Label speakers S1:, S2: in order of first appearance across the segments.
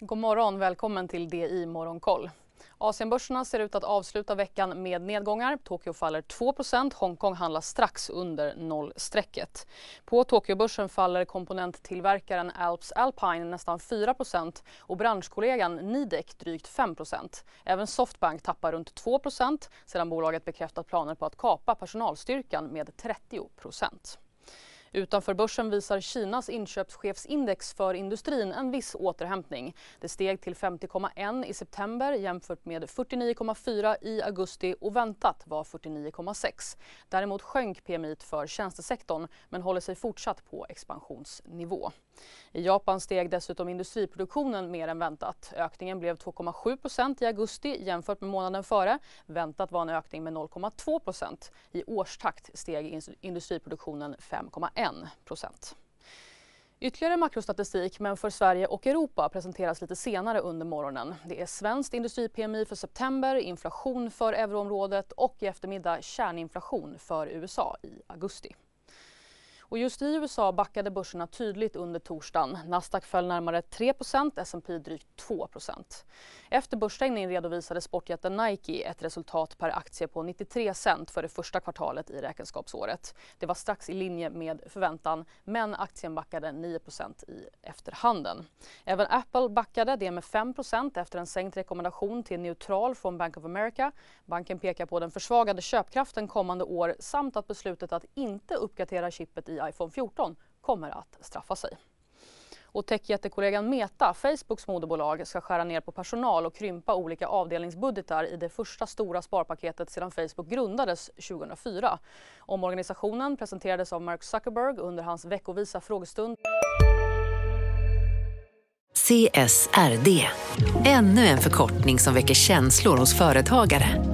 S1: God morgon, välkommen till DI Morgonkoll. Asienbörserna ser ut att avsluta veckan med nedgångar. Tokyo faller 2% Hongkong handlar strax under nollstrecket. På Tokyobörsen faller komponenttillverkaren Alps Alpine nästan 4% och branschkollegan Nidec drygt 5% Även Softbank tappar runt 2% sedan bolaget bekräftat planer på att kapa personalstyrkan med 30 Utanför börsen visar Kinas inköpschefsindex för industrin en viss återhämtning. Det steg till 50,1 i september jämfört med 49,4 i augusti och väntat var 49,6. Däremot sjönk PMI för tjänstesektorn men håller sig fortsatt på expansionsnivå. I Japan steg dessutom industriproduktionen mer än väntat. Ökningen blev 2,7% i augusti jämfört med månaden före. Väntat var en ökning med 0,2% I årstakt steg industriproduktionen 5,1 Ytterligare makrostatistik, men för Sverige och Europa presenteras lite senare under morgonen. Det är svenskt industri-PMI för september, inflation för euroområdet och i eftermiddag kärninflation för USA i augusti. Och just i USA backade börserna tydligt under torsdagen. Nasdaq föll närmare 3% S&P drygt 2% Efter börsstängning redovisade sportjätten Nike ett resultat per aktie på 93 cent för det första kvartalet i räkenskapsåret. Det var strax i linje med förväntan, men aktien backade 9% i efterhanden. Även Apple backade, det med 5% efter en sänkt rekommendation till neutral från Bank of America. Banken pekar på den försvagade köpkraften kommande år samt att beslutet att inte uppgradera chippet i i iPhone 14 kommer att straffa sig. Och techjättekollegan Meta, Facebooks moderbolag, ska skära ner på personal och krympa olika avdelningsbudgetar i det första stora sparpaketet sedan Facebook grundades 2004. Omorganisationen presenterades av Mark Zuckerberg under hans veckovisa frågestund.
S2: CSRD, ännu en förkortning som väcker känslor hos företagare.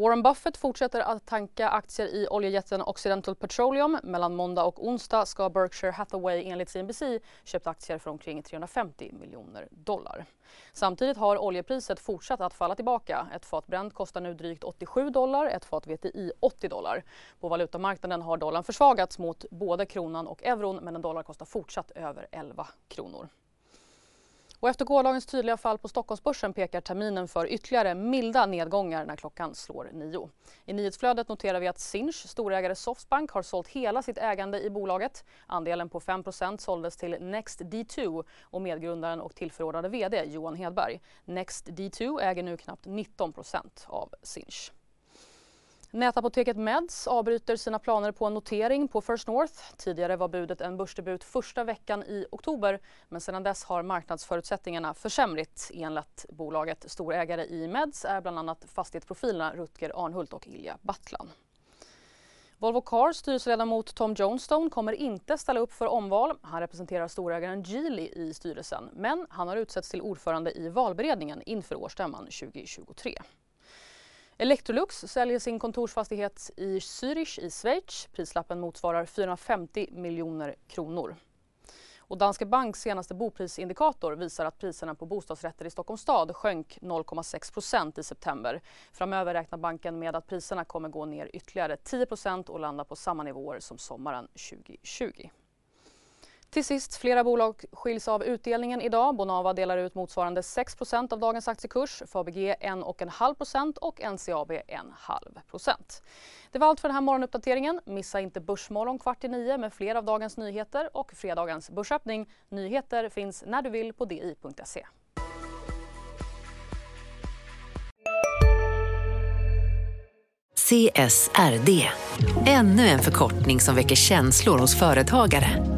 S1: Warren Buffett fortsätter att tanka aktier i oljejätten Occidental Petroleum. Mellan måndag och onsdag ska Berkshire Hathaway enligt CNBC köpt aktier för omkring 350 miljoner dollar. Samtidigt har oljepriset fortsatt att falla tillbaka. Ett fat Brent kostar nu drygt 87 dollar, ett fat VTI 80 dollar. På valutamarknaden har dollarn försvagats mot både kronan och euron men en dollar kostar fortsatt över 11 kronor. Och efter gårdagens tydliga fall på Stockholmsbörsen pekar terminen för ytterligare milda nedgångar när klockan slår nio. I nyhetsflödet noterar vi att Sinch, storägare Softbank, har sålt hela sitt ägande i bolaget. Andelen på 5% såldes till Next D2 och medgrundaren och tillförordnade VD Johan Hedberg. Next D2 äger nu knappt 19% av Sinch. Nätapoteket Meds avbryter sina planer på en notering på First North. Tidigare var budet en börsdebut första veckan i oktober men sedan dess har marknadsförutsättningarna försämrats enligt bolaget. Storägare i Meds är bland annat fastighetsprofilerna Rutger Arnhult och Ilja Battlan. Volvo Cars styrelseledamot Tom Johnstone kommer inte ställa upp för omval. Han representerar storägaren Geely i styrelsen men han har utsetts till ordförande i valberedningen inför årsstämman 2023. Electrolux säljer sin kontorsfastighet i Zürich i Schweiz. Prislappen motsvarar 450 miljoner kronor. Och Danske Banks senaste boprisindikator visar att priserna på bostadsrätter i Stockholms stad sjönk 0,6% i september. Framöver räknar banken med att priserna kommer gå ner ytterligare 10% och landa på samma nivåer som sommaren 2020. Till sist, flera bolag skiljs av utdelningen idag. Bonava delar ut motsvarande 6% av dagens aktiekurs, Fabege 1,5% och NCAB 1,5% Det var allt för den här morgonuppdateringen. Missa inte Börsmorgon kvart i nio med fler av dagens nyheter och fredagens börsöppning. Nyheter finns när du vill på di.se.
S2: CSRD, ännu en förkortning som väcker känslor hos företagare.